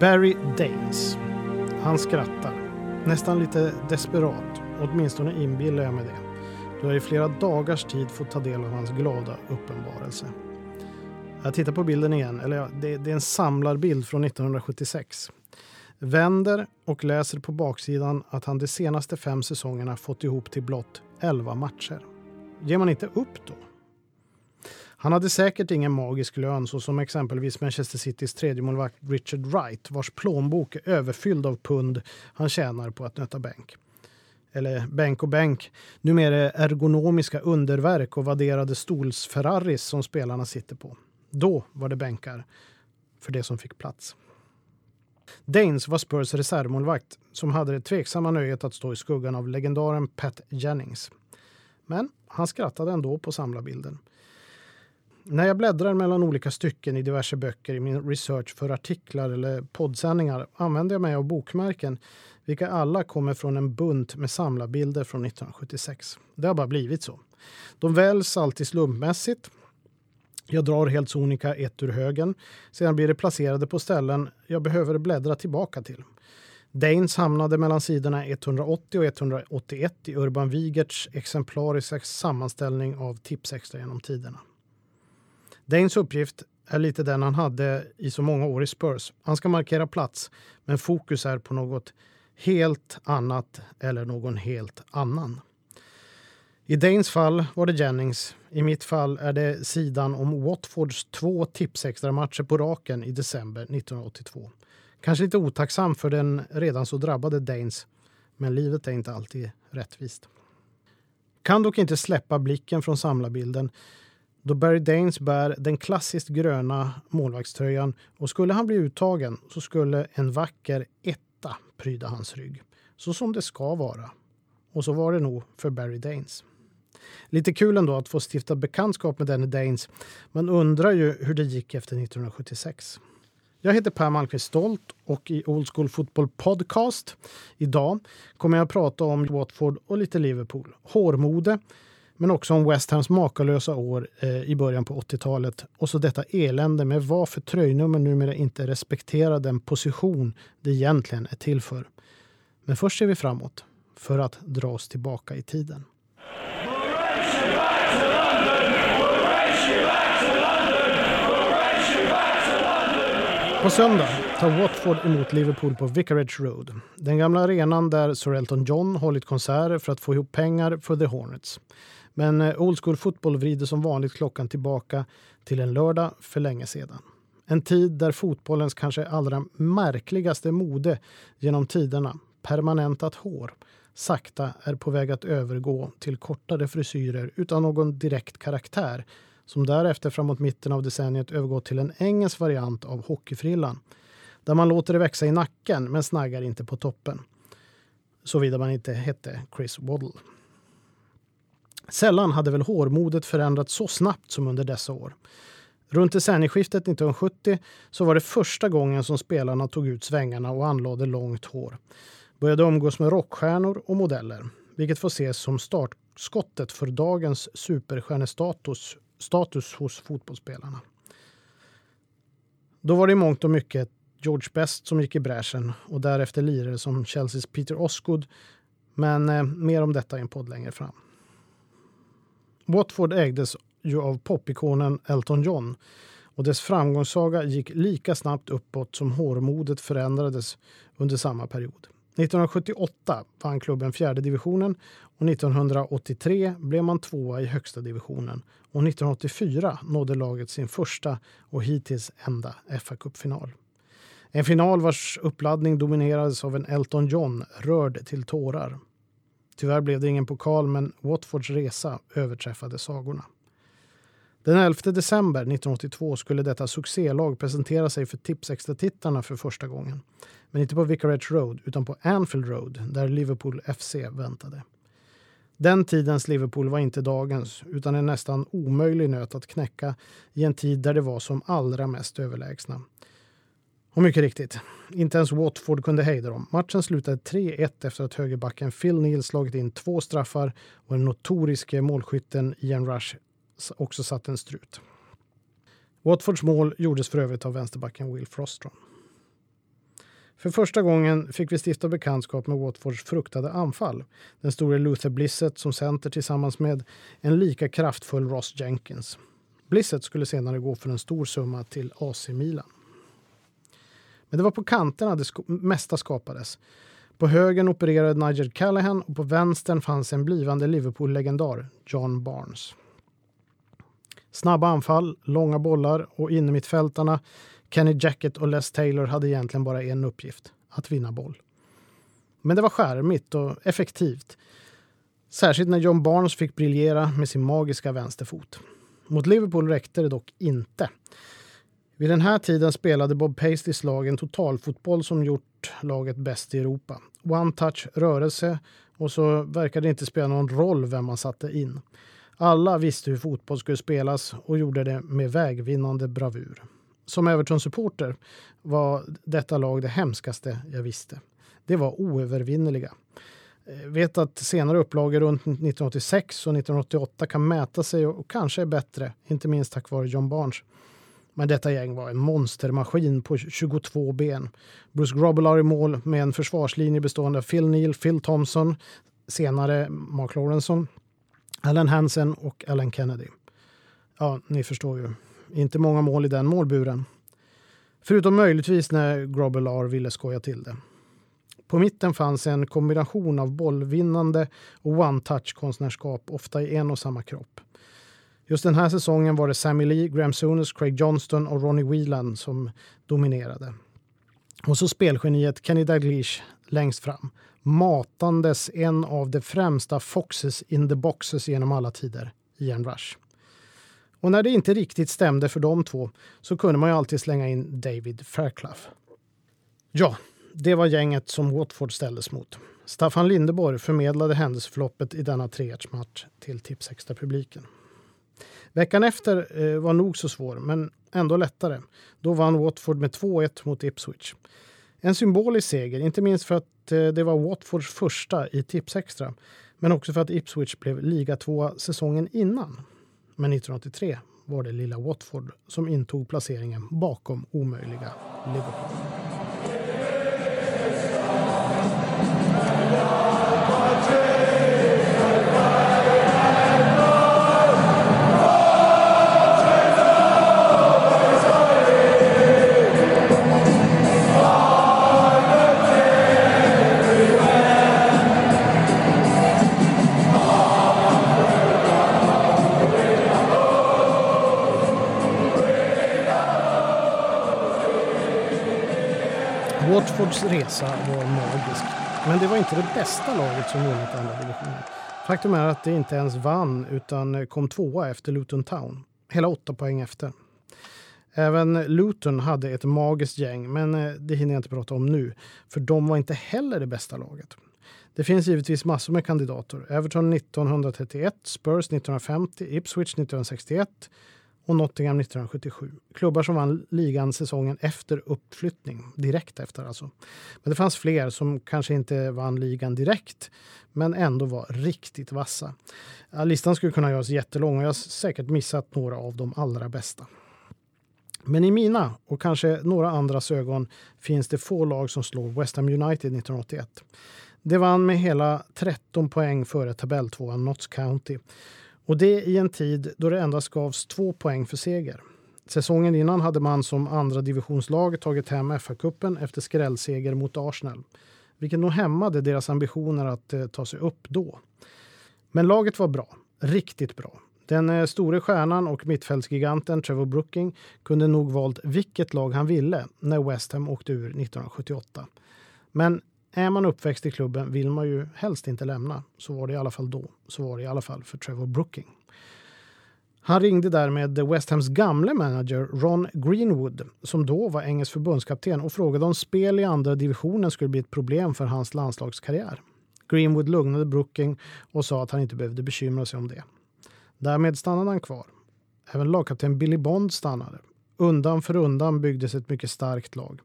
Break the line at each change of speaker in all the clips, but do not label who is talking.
Barry Danes. Han skrattar. Nästan lite desperat. Åtminstone inbillar jag mig det. Du har i flera dagars tid fått ta del av hans glada uppenbarelse. Jag tittar på bilden igen. Eller ja, det, det är en samlarbild från 1976. Vänder och läser på baksidan att han de senaste fem säsongerna fått ihop till blott 11 matcher. Ger man inte upp då? Han hade säkert ingen magisk lön så som exempelvis Manchester Citys tredjemålvakt Richard Wright vars plånbok är överfylld av pund han tjänar på att nöta bänk. Eller bänk och bänk. Numera ergonomiska underverk och vadderade stolsferraris som spelarna sitter på. Då var det bänkar för det som fick plats. Danes var Spurs reservmålvakt som hade det tveksamma nöjet att stå i skuggan av legendaren Pat Jennings. Men han skrattade ändå på samlarbilden. När jag bläddrar mellan olika stycken i diverse böcker i min research för artiklar eller poddsändningar använder jag mig av bokmärken vilka alla kommer från en bunt med samlarbilder från 1976. Det har bara blivit så. De väljs alltid slumpmässigt. Jag drar helt sonika ett ur högen. Sedan blir det placerade på ställen jag behöver bläddra tillbaka till. Danes hamnade mellan sidorna 180 och 181 i Urban Wigerts exemplariska sammanställning av Tipsextra genom tiderna. Danes uppgift är lite den han hade i så många år i Spurs. Han ska markera plats, men fokus är på något helt annat eller någon helt annan. I Danes fall var det Jennings. I mitt fall är det sidan om Watfords två tipsextra matcher på raken i december 1982. Kanske lite otacksam för den redan så drabbade Danes, men livet är inte alltid rättvist. Kan dock inte släppa blicken från samlarbilden då Barry Danes bär den klassiskt gröna målvaktströjan och skulle han bli uttagen så skulle en vacker etta pryda hans rygg. Så som det ska vara. Och så var det nog för Barry Danes. Lite kul ändå att få stifta bekantskap med denne Danes. Man undrar ju hur det gick efter 1976. Jag heter Per Malmqvist Stolt och i Old School Football Podcast idag kommer jag att prata om Watford och lite Liverpool. Hårmode, men också om West Hams makalösa år eh, i början på 80-talet och så detta elände med varför tröjnummer numera inte respekterar den position det egentligen är till för. Men först ser vi framåt för att dra oss tillbaka i tiden. På söndag tar Watford emot Liverpool på Vicarage Road. Den gamla arenan där Sir Elton John hållit konserter för att få ihop pengar för The Hornets. Men eh, Old School Football vrider som vanligt klockan tillbaka till en lördag för länge sedan. En tid där fotbollens kanske allra märkligaste mode genom tiderna, permanentat hår, sakta är på väg att övergå till kortare frisyrer utan någon direkt karaktär som därefter framåt mitten av decenniet övergått till en engelsk variant av hockeyfrillan där man låter det växa i nacken men snaggar inte på toppen. Såvida man inte hette Chris Waddle. Sällan hade väl hårmodet förändrats så snabbt som under dessa år. Runt decennieskiftet 1970 så var det första gången som spelarna tog ut svängarna och anlade långt hår. Började umgås med rockstjärnor och modeller, vilket får ses som startskottet för dagens superstjärnestatus status hos fotbollsspelarna. Då var det i mångt och mycket George Best som gick i bräschen och därefter lirare som Chelseas Peter Osgood. Men eh, mer om detta i en podd längre fram. Watford ägdes ju av popikonen Elton John och dess framgångssaga gick lika snabbt uppåt som hårmodet förändrades under samma period. 1978 vann klubben fjärde divisionen och 1983 blev man tvåa i högsta divisionen och 1984 nådde laget sin första och hittills enda fa kuppfinal En final vars uppladdning dominerades av en Elton John rörd till tårar. Tyvärr blev det ingen pokal, men Watfords resa överträffade sagorna. Den 11 december 1982 skulle detta succélag presentera sig för Tipsextra-tittarna för första gången. Men inte på Vicarage Road, utan på Anfield Road där Liverpool FC väntade. Den tidens Liverpool var inte dagens, utan en nästan omöjlig nöt att knäcka i en tid där det var som allra mest överlägsna. Och mycket riktigt, inte ens Watford kunde hejda dem. Matchen slutade 3-1 efter att högerbacken Phil Neal slagit in två straffar och den notoriske målskytten Ian Rush också satt en strut. Watfords mål gjordes för övrigt av vänsterbacken Will Frostron. För första gången fick vi stifta bekantskap med Watfords fruktade anfall. Den store Luther Blissett som center tillsammans med en lika kraftfull Ross Jenkins. Blissett skulle senare gå för en stor summa till AC Milan. Men det var på kanterna det mesta skapades. På högern opererade Nigel Callahan och på vänstern fanns en blivande Liverpool-legendar, John Barnes. Snabba anfall, långa bollar och innermittfältarna Kenny Jacket och Les Taylor hade egentligen bara en uppgift, att vinna boll. Men det var skärmigt och effektivt. Särskilt när John Barnes fick briljera med sin magiska vänsterfot. Mot Liverpool räckte det dock inte. Vid den här tiden spelade Bob Pasteys lag en totalfotboll som gjort laget bäst i Europa. One touch, rörelse och så verkade det inte spela någon roll vem man satte in. Alla visste hur fotboll skulle spelas och gjorde det med vägvinnande bravur. Som Everton-supporter var detta lag det hemskaste jag visste. Det var oövervinneliga. Jag eh, vet att senare upplagor runt 1986 och 1988 kan mäta sig och kanske är bättre, inte minst tack vare John Barnes. Men detta gäng var en monstermaskin på 22 ben. Bruce Grobbelaar i mål med en försvarslinje bestående av Phil Neal, Phil Thompson, senare Mark Lawrenson, Alan Hansen och Alan Kennedy. Ja, ni förstår ju. Inte många mål i den målburen. Förutom möjligtvis när Grobbelaar ville skoja till det. På mitten fanns en kombination av bollvinnande och one-touch-konstnärskap, ofta i en och samma kropp. Just den här säsongen var det Sammy Lee, Graham Souness, Craig Johnston och Ronnie Whelan som dominerade. Och så spelgeniet Kenny Dalglish längst fram, matandes en av de främsta foxes in the boxes genom alla tider, Ian Rush. Och när det inte riktigt stämde för de två så kunde man ju alltid slänga in David Fairclough. Ja, det var gänget som Watford ställdes mot. Staffan Lindeborg förmedlade händelseförloppet i denna treårsmatch till Tipsextra-publiken. Veckan efter eh, var nog så svår, men ändå lättare. Då vann Watford med 2-1 mot Ipswich. En symbolisk seger, inte minst för att eh, det var Watfords första i Tipsextra, men också för att Ipswich blev ligatvåa säsongen innan. Men 1983 var det lilla Watford som intog placeringen bakom omöjliga Liverpool. Resa var magisk. Men det var inte det bästa laget som vunnit andra divisionen. Faktum är att det inte ens vann utan kom tvåa efter Luton Town. Hela åtta poäng efter. Även Luton hade ett magiskt gäng, men eh, det hinner jag inte prata om nu. För de var inte heller det bästa laget. Det finns givetvis massor med kandidater. Everton 1931, Spurs 1950, Ipswich 1961 och Nottingham 1977. Klubbar som vann ligan säsongen efter uppflyttning, direkt efter alltså. Men det fanns fler som kanske inte vann ligan direkt, men ändå var riktigt vassa. Ja, listan skulle kunna göras jättelång och jag har säkert missat några av de allra bästa. Men i mina och kanske några andras ögon finns det få lag som slår West Ham United 1981. Det vann med hela 13 poäng före tabelltvåan Notts County och det i en tid då det endast gavs två poäng för seger. Säsongen innan hade man som andra divisionslag tagit hem FA-cupen efter skrällseger mot Arsenal, vilket nog hämmade deras ambitioner att eh, ta sig upp då. Men laget var bra, riktigt bra. Den eh, store stjärnan och mittfältsgiganten Trevor Brooking kunde nog valt vilket lag han ville när West Ham åkte ur 1978. Men är man uppväxt i klubben vill man ju helst inte lämna. Så var det i alla fall då. Så var det i alla fall för Trevor Brooking. Han ringde därmed West Hams gamle manager Ron Greenwood, som då var engelsk förbundskapten och frågade om spel i andra divisionen skulle bli ett problem för hans landslagskarriär. Greenwood lugnade Brooking och sa att han inte behövde bekymra sig om det. Därmed stannade han kvar. Även lagkapten Billy Bond stannade. Undan för undan byggdes ett mycket starkt lag.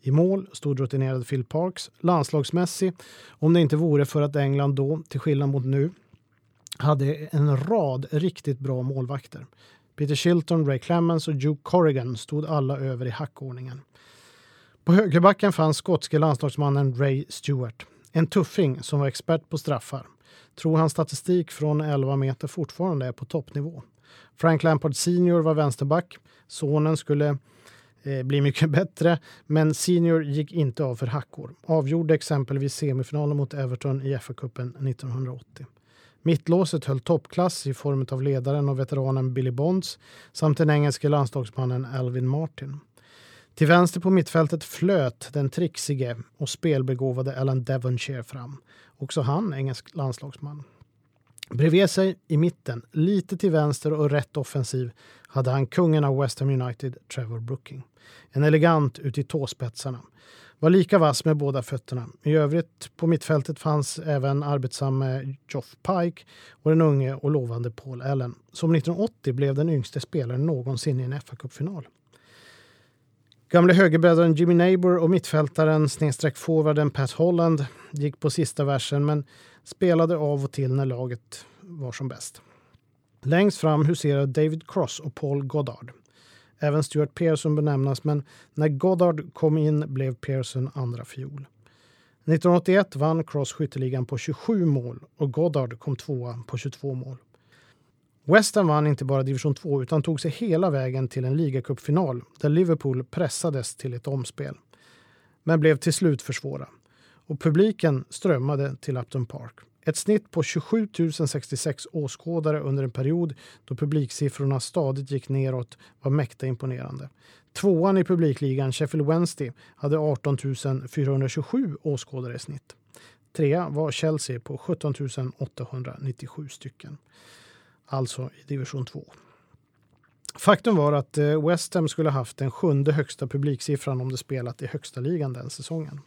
I mål stod rutinerade Phil Parks, landslagsmässig, om det inte vore för att England då, till skillnad mot nu, hade en rad riktigt bra målvakter. Peter Shilton, Ray Clemens och Duke Corrigan stod alla över i hackordningen. På högerbacken fanns skotske landslagsmannen Ray Stewart. En tuffing som var expert på straffar. Tror hans statistik från 11 meter fortfarande är på toppnivå. Frank Lampard Senior var vänsterback. Sonen skulle Eh, blir mycket bättre, men Senior gick inte av för hackor. Avgjorde exempelvis semifinalen mot Everton i FA-cupen 1980. Mittlåset höll toppklass i form av ledaren och veteranen Billy Bonds samt den engelske landslagsmannen Alvin Martin. Till vänster på mittfältet flöt den trixige och spelbegåvade Alan Devonshire fram. Också han engelsk landslagsman. Bredvid sig i mitten, lite till vänster och rätt offensiv, hade han kungen av West Ham United, Trevor Brooking. En elegant ut i tåspetsarna. Var lika vass med båda fötterna. I övrigt på mittfältet fanns även arbetsamme Geoff Pike och den unge och lovande Paul Allen, som 1980 blev den yngste spelaren någonsin i en FA-cupfinal. Gamle högerbrödern Jimmy Neighbor och mittfältaren snedstreck forwarden Pat Holland gick på sista versen men spelade av och till när laget var som bäst. Längst fram huserade David Cross och Paul Goddard. Även Stuart Pearson benämnas men när Goddard kom in blev Pearson andra fiol. 1981 vann Cross skytteligan på 27 mål och Goddard kom tvåa på 22 mål. West Ham vann inte bara division 2 utan tog sig hela vägen till en ligacupfinal där Liverpool pressades till ett omspel. Men blev till slut för svåra. Och publiken strömmade till Upton Park. Ett snitt på 27 066 åskådare under en period då publiksiffrorna stadigt gick neråt var mäkta imponerande. Tvåan i publikligan, Sheffield Wednesday, hade 18 427 åskådare i snitt. Trea var Chelsea på 17 897 stycken alltså i division 2. Faktum var att eh, West Ham skulle haft den sjunde högsta publiksiffran om de spelat i högsta ligan den säsongen.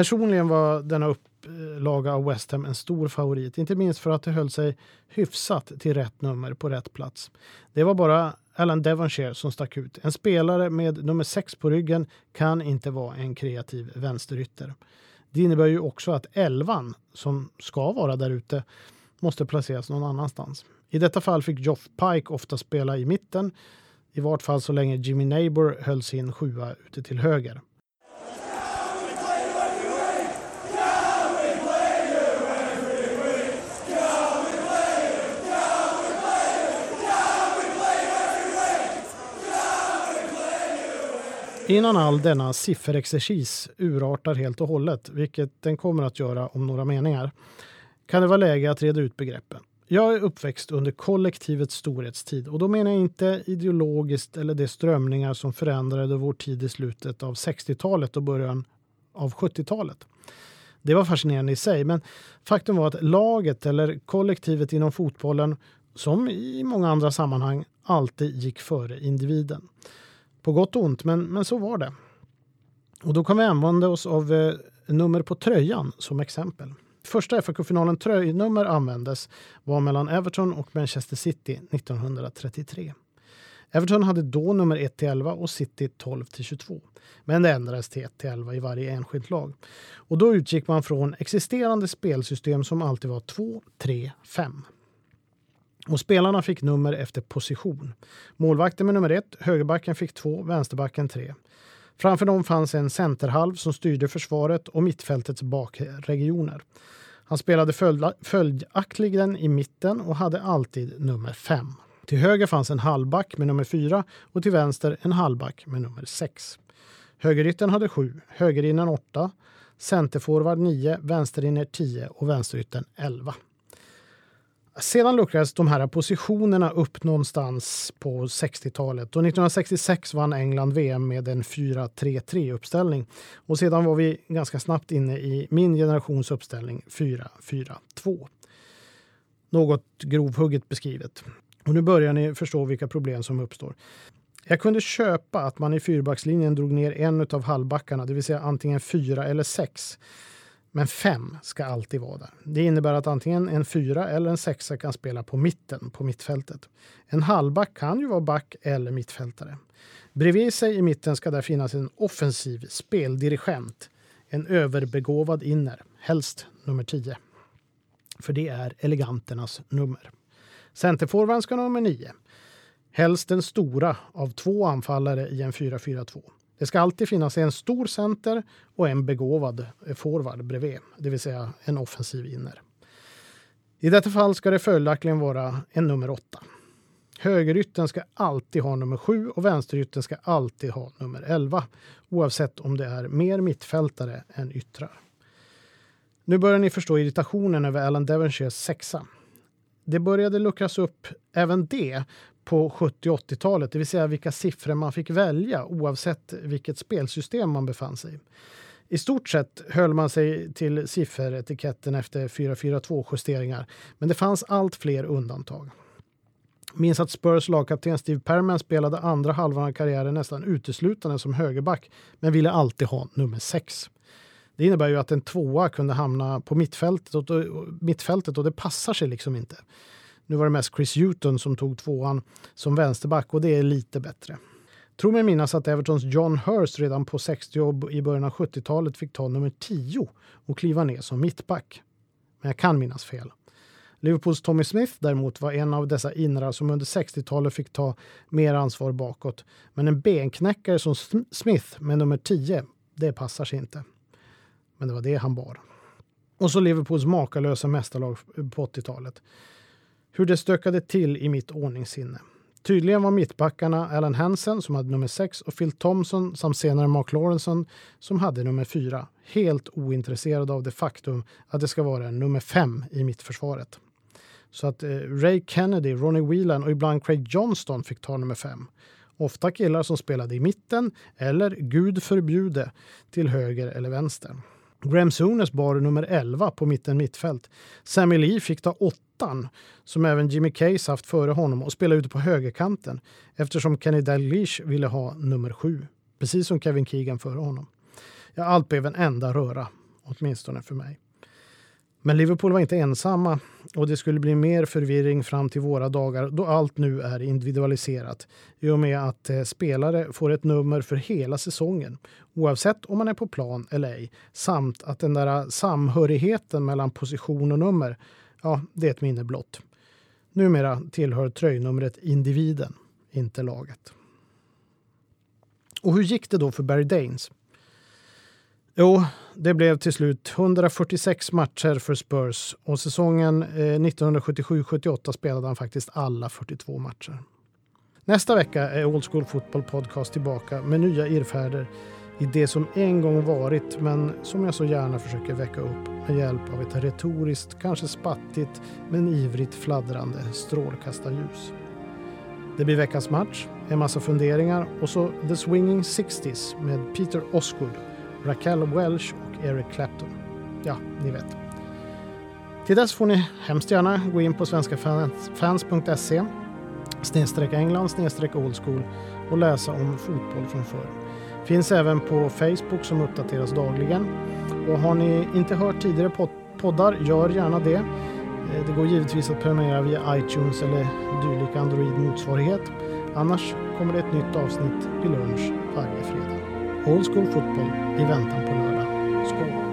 Personligen var denna upplaga av West Ham en stor favorit, inte minst för att det höll sig hyfsat till rätt nummer på rätt plats. Det var bara Alan Devonshire som stack ut. En spelare med nummer 6 på ryggen kan inte vara en kreativ vänsterytter. Det innebär ju också att elvan som ska vara där ute måste placeras någon annanstans. I detta fall fick Joff Pike ofta spela i mitten, i vart fall så länge Jimmy Neighbor höll sin sjua ute till höger. Innan all denna sifferexercis urartar helt och hållet, vilket den kommer att göra om några meningar, kan det vara läge att reda ut begreppen. Jag är uppväxt under kollektivets storhetstid och då menar jag inte ideologiskt eller de strömningar som förändrade vår tid i slutet av 60-talet och början av 70-talet. Det var fascinerande i sig, men faktum var att laget eller kollektivet inom fotbollen, som i många andra sammanhang, alltid gick före individen. På gott och ont, men, men så var det. Och då kan vi använda oss av eh, nummer på tröjan som exempel. Första FA-cupfinalen tröjnummer användes var mellan Everton och Manchester City 1933. Everton hade då nummer 1-11 och City 12-22. Men det ändrades till 1-11 i varje enskilt lag. Och då utgick man från existerande spelsystem som alltid var 2, 3, 5. Och spelarna fick nummer efter position. Målvakten med nummer 1, högerbacken fick 2, vänsterbacken 3. Framför dem fanns en centerhalv som styrde försvaret och mittfältets bakregioner. Han spelade följaktligen i mitten och hade alltid nummer 5. Till höger fanns en halvback med nummer 4 och till vänster en halvback med nummer 6. Högeryttern hade 7, högerinnern 8, centerforward 9, vänsterinner 10 och vänsteryttern 11. Sedan luckrades de här positionerna upp någonstans på 60-talet och 1966 vann England VM med en 4-3-3 uppställning. Och sedan var vi ganska snabbt inne i min generations uppställning 4-4-2. Något grovhugget beskrivet. Och nu börjar ni förstå vilka problem som uppstår. Jag kunde köpa att man i fyrbackslinjen drog ner en av halvbackarna, det vill säga antingen fyra eller sex. Men fem ska alltid vara där. Det innebär att antingen en fyra eller en sexa kan spela på mitten, på mittfältet. En halvback kan ju vara back eller mittfältare. Bredvid sig i mitten ska där finnas en offensiv speldirigent. En överbegåvad inner, helst nummer 10. För det är eleganternas nummer. Centerforwarden ska ha nummer 9. Helst den stora av två anfallare i en 4-4-2. Det ska alltid finnas en stor center och en begåvad forward bredvid, det vill säga en offensiv inner. I detta fall ska det följaktligen vara en nummer åtta. Högerytten ska alltid ha nummer sju och vänsterytten ska alltid ha nummer elva oavsett om det är mer mittfältare än yttrar. Nu börjar ni förstå irritationen över Alan Devonshires sexa. Det började luckras upp även det på 70 och 80-talet, det vill säga vilka siffror man fick välja oavsett vilket spelsystem man befann sig i. I stort sett höll man sig till sifferetiketten efter 4-4-2 justeringar, men det fanns allt fler undantag. Minns att Spurs lagkapten Steve Perman spelade andra halvan av karriären nästan uteslutande som högerback, men ville alltid ha nummer 6. Det innebär ju att en tvåa kunde hamna på mittfältet och, mittfältet och det passar sig liksom inte. Nu var det mest Chris Hewton som tog tvåan som vänsterback och det är lite bättre. Tror mig minnas att Evertons John Hurst redan på 60 och i början av 70-talet fick ta nummer 10 och kliva ner som mittback. Men jag kan minnas fel. Liverpools Tommy Smith däremot var en av dessa inrar som under 60-talet fick ta mer ansvar bakåt. Men en benknäckare som Smith med nummer 10, det passar sig inte. Men det var det han bar. Och så Liverpools makalösa mästarlag på 80-talet. Hur det stökade till i mitt ordningssinne. Tydligen var mittbackarna Alan Hansen som hade nummer 6 och Phil Thompson samt senare Mark Lawrenson som hade nummer 4 helt ointresserade av det faktum att det ska vara nummer 5 i mittförsvaret. Så att eh, Ray Kennedy, Ronnie Whelan och ibland Craig Johnston fick ta nummer 5. Ofta killar som spelade i mitten eller, gud förbjude, till höger eller vänster. Graham Souness bar nummer 11 på mitten mittfält. Sammy Lee fick ta åttan, som även Jimmy Case haft före honom, och spela ute på högerkanten eftersom Kenny Dalglish ville ha nummer 7, precis som Kevin Keegan före honom. Ja, allt blev en enda röra, åtminstone för mig. Men Liverpool var inte ensamma och det skulle bli mer förvirring fram till våra dagar då allt nu är individualiserat i och med att eh, spelare får ett nummer för hela säsongen oavsett om man är på plan eller ej samt att den där eh, samhörigheten mellan position och nummer, ja, det är ett minne blott. Numera tillhör tröjnumret individen, inte laget. Och hur gick det då för Barry Danes? Jo, det blev till slut 146 matcher för Spurs och säsongen eh, 1977-78 spelade han faktiskt alla 42 matcher. Nästa vecka är Old School Football Podcast tillbaka med nya irrfärder i det som en gång varit men som jag så gärna försöker väcka upp med hjälp av ett retoriskt, kanske spattigt men ivrigt fladdrande strålkastarljus. Det blir veckans match, en massa funderingar och så The Swinging Sixties med Peter Osgood Raquel Welch och Eric Clapton. Ja, ni vet. Till dess får ni hemskt gärna gå in på svenskafans.se snedstreck England snedstreck old school och läsa om fotboll från förr. Finns även på Facebook som uppdateras dagligen. Och har ni inte hört tidigare poddar, gör gärna det. Eh, det går givetvis att prenumerera via iTunes eller dylik Android-motsvarighet. Annars kommer det ett nytt avsnitt vid lunch varje fredag. Old School Fotboll i väntan på lördag. Skål!